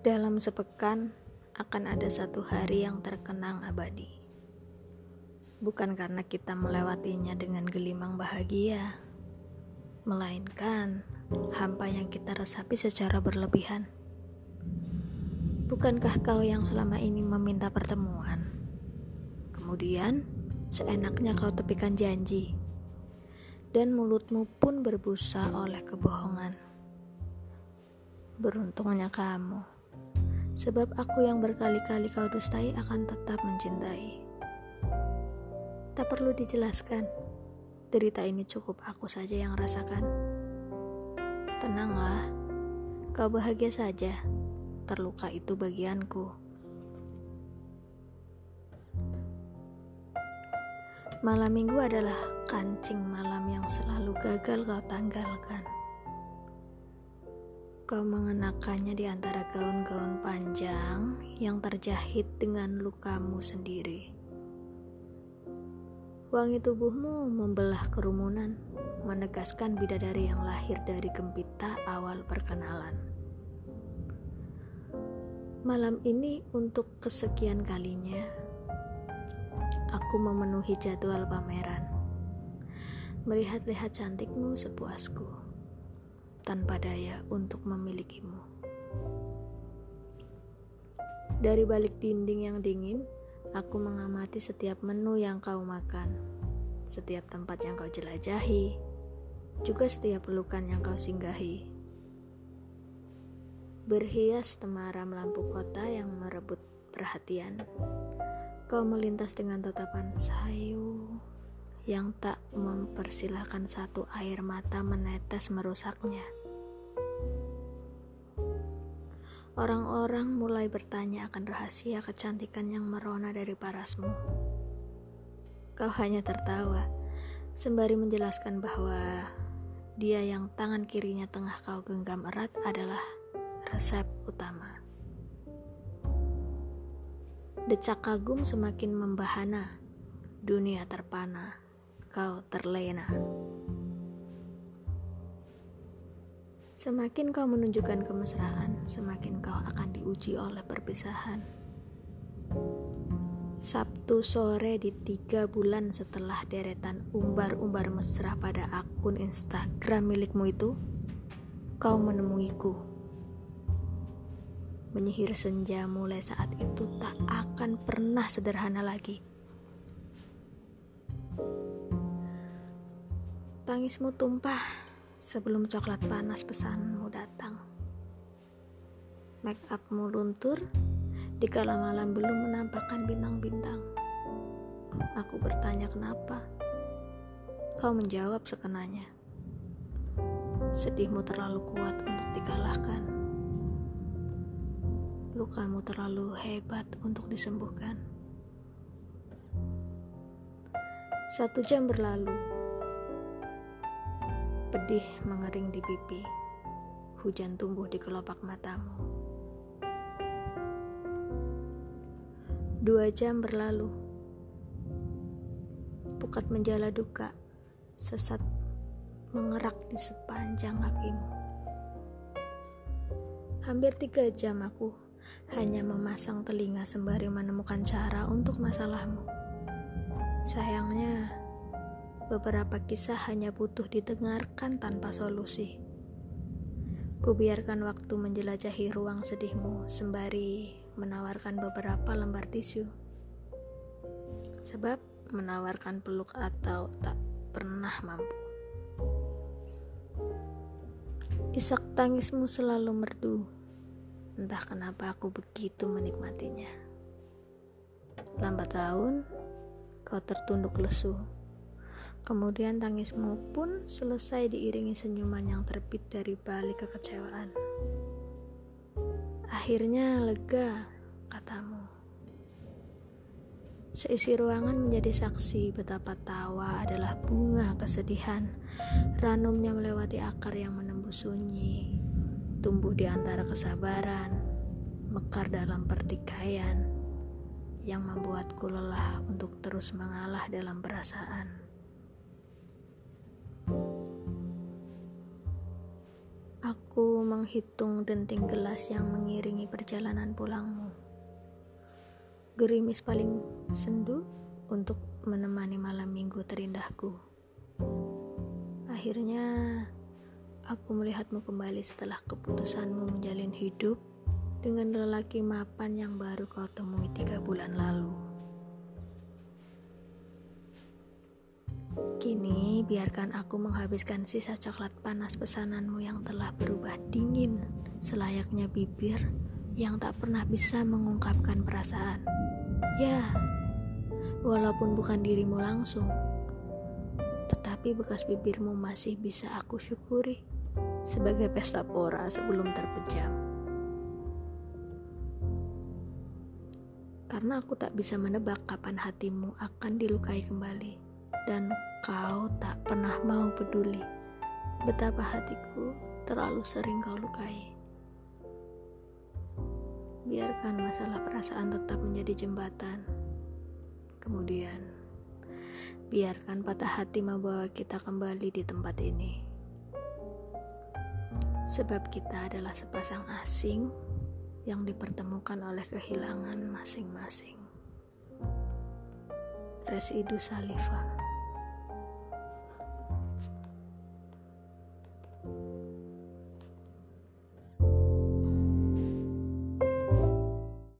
Dalam sepekan akan ada satu hari yang terkenang abadi. Bukan karena kita melewatinya dengan gelimang bahagia, melainkan hampa yang kita resapi secara berlebihan. Bukankah kau yang selama ini meminta pertemuan? Kemudian, seenaknya kau tepikan janji, dan mulutmu pun berbusa oleh kebohongan. Beruntungnya kamu sebab aku yang berkali-kali kau dustai akan tetap mencintai. Tak perlu dijelaskan, derita ini cukup aku saja yang rasakan. Tenanglah, kau bahagia saja, terluka itu bagianku. Malam minggu adalah kancing malam yang selalu gagal kau tanggalkan. Kau mengenakannya di antara gaun-gaun panjang yang terjahit dengan lukamu sendiri. Wangi tubuhmu membelah kerumunan, menegaskan bidadari yang lahir dari gempita awal perkenalan. Malam ini untuk kesekian kalinya, aku memenuhi jadwal pameran. Melihat-lihat cantikmu sepuasku tanpa daya untuk memilikimu. Dari balik dinding yang dingin, aku mengamati setiap menu yang kau makan, setiap tempat yang kau jelajahi, juga setiap pelukan yang kau singgahi. Berhias temaram lampu kota yang merebut perhatian, kau melintas dengan tatapan sayu yang tak mempersilahkan satu air mata menetes merusaknya. Orang-orang mulai bertanya akan rahasia kecantikan yang merona dari parasmu. Kau hanya tertawa, sembari menjelaskan bahwa dia yang tangan kirinya tengah kau genggam erat adalah resep utama. Decak kagum semakin membahana, dunia terpana, kau terlena. Semakin kau menunjukkan kemesraan, semakin kau akan diuji oleh perpisahan. Sabtu sore di tiga bulan setelah deretan umbar-umbar mesra pada akun Instagram milikmu itu, kau menemuiku. Menyihir senja mulai saat itu tak akan pernah sederhana lagi. Tangismu tumpah sebelum coklat panas pesanmu datang. Make upmu luntur, di kala malam belum menampakkan bintang-bintang. Aku bertanya kenapa. Kau menjawab sekenanya. Sedihmu terlalu kuat untuk dikalahkan. Lukamu terlalu hebat untuk disembuhkan. Satu jam berlalu. Pedih mengering di pipi, hujan tumbuh di kelopak matamu. Dua jam berlalu, pukat menjala duka, sesat mengerak di sepanjang kakimu. Hampir tiga jam aku hanya memasang telinga sembari menemukan cara untuk masalahmu. Sayangnya, Beberapa kisah hanya butuh didengarkan tanpa solusi. Kubiarkan waktu menjelajahi ruang sedihmu sembari menawarkan beberapa lembar tisu. Sebab menawarkan peluk atau tak pernah mampu. Isak tangismu selalu merdu. Entah kenapa aku begitu menikmatinya. Lambat tahun, kau tertunduk lesu Kemudian tangismu pun selesai diiringi senyuman yang terbit dari balik kekecewaan. Akhirnya lega, katamu. Seisi ruangan menjadi saksi betapa tawa adalah bunga kesedihan. Ranumnya melewati akar yang menembus sunyi, tumbuh di antara kesabaran, mekar dalam pertikaian yang membuatku lelah untuk terus mengalah dalam perasaan. Aku menghitung denting gelas yang mengiringi perjalanan pulangmu. Gerimis paling sendu untuk menemani malam minggu terindahku. Akhirnya, aku melihatmu kembali setelah keputusanmu menjalin hidup dengan lelaki mapan yang baru kau temui tiga bulan lalu. Kini biarkan aku menghabiskan sisa coklat panas pesananmu yang telah berubah dingin selayaknya bibir yang tak pernah bisa mengungkapkan perasaan. Ya, walaupun bukan dirimu langsung, tetapi bekas bibirmu masih bisa aku syukuri sebagai pesta pora sebelum terpejam. Karena aku tak bisa menebak kapan hatimu akan dilukai kembali dan kau tak pernah mau peduli betapa hatiku terlalu sering kau lukai. Biarkan masalah perasaan tetap menjadi jembatan. Kemudian, biarkan patah hati membawa kita kembali di tempat ini. Sebab kita adalah sepasang asing yang dipertemukan oleh kehilangan masing-masing. Residu Salifah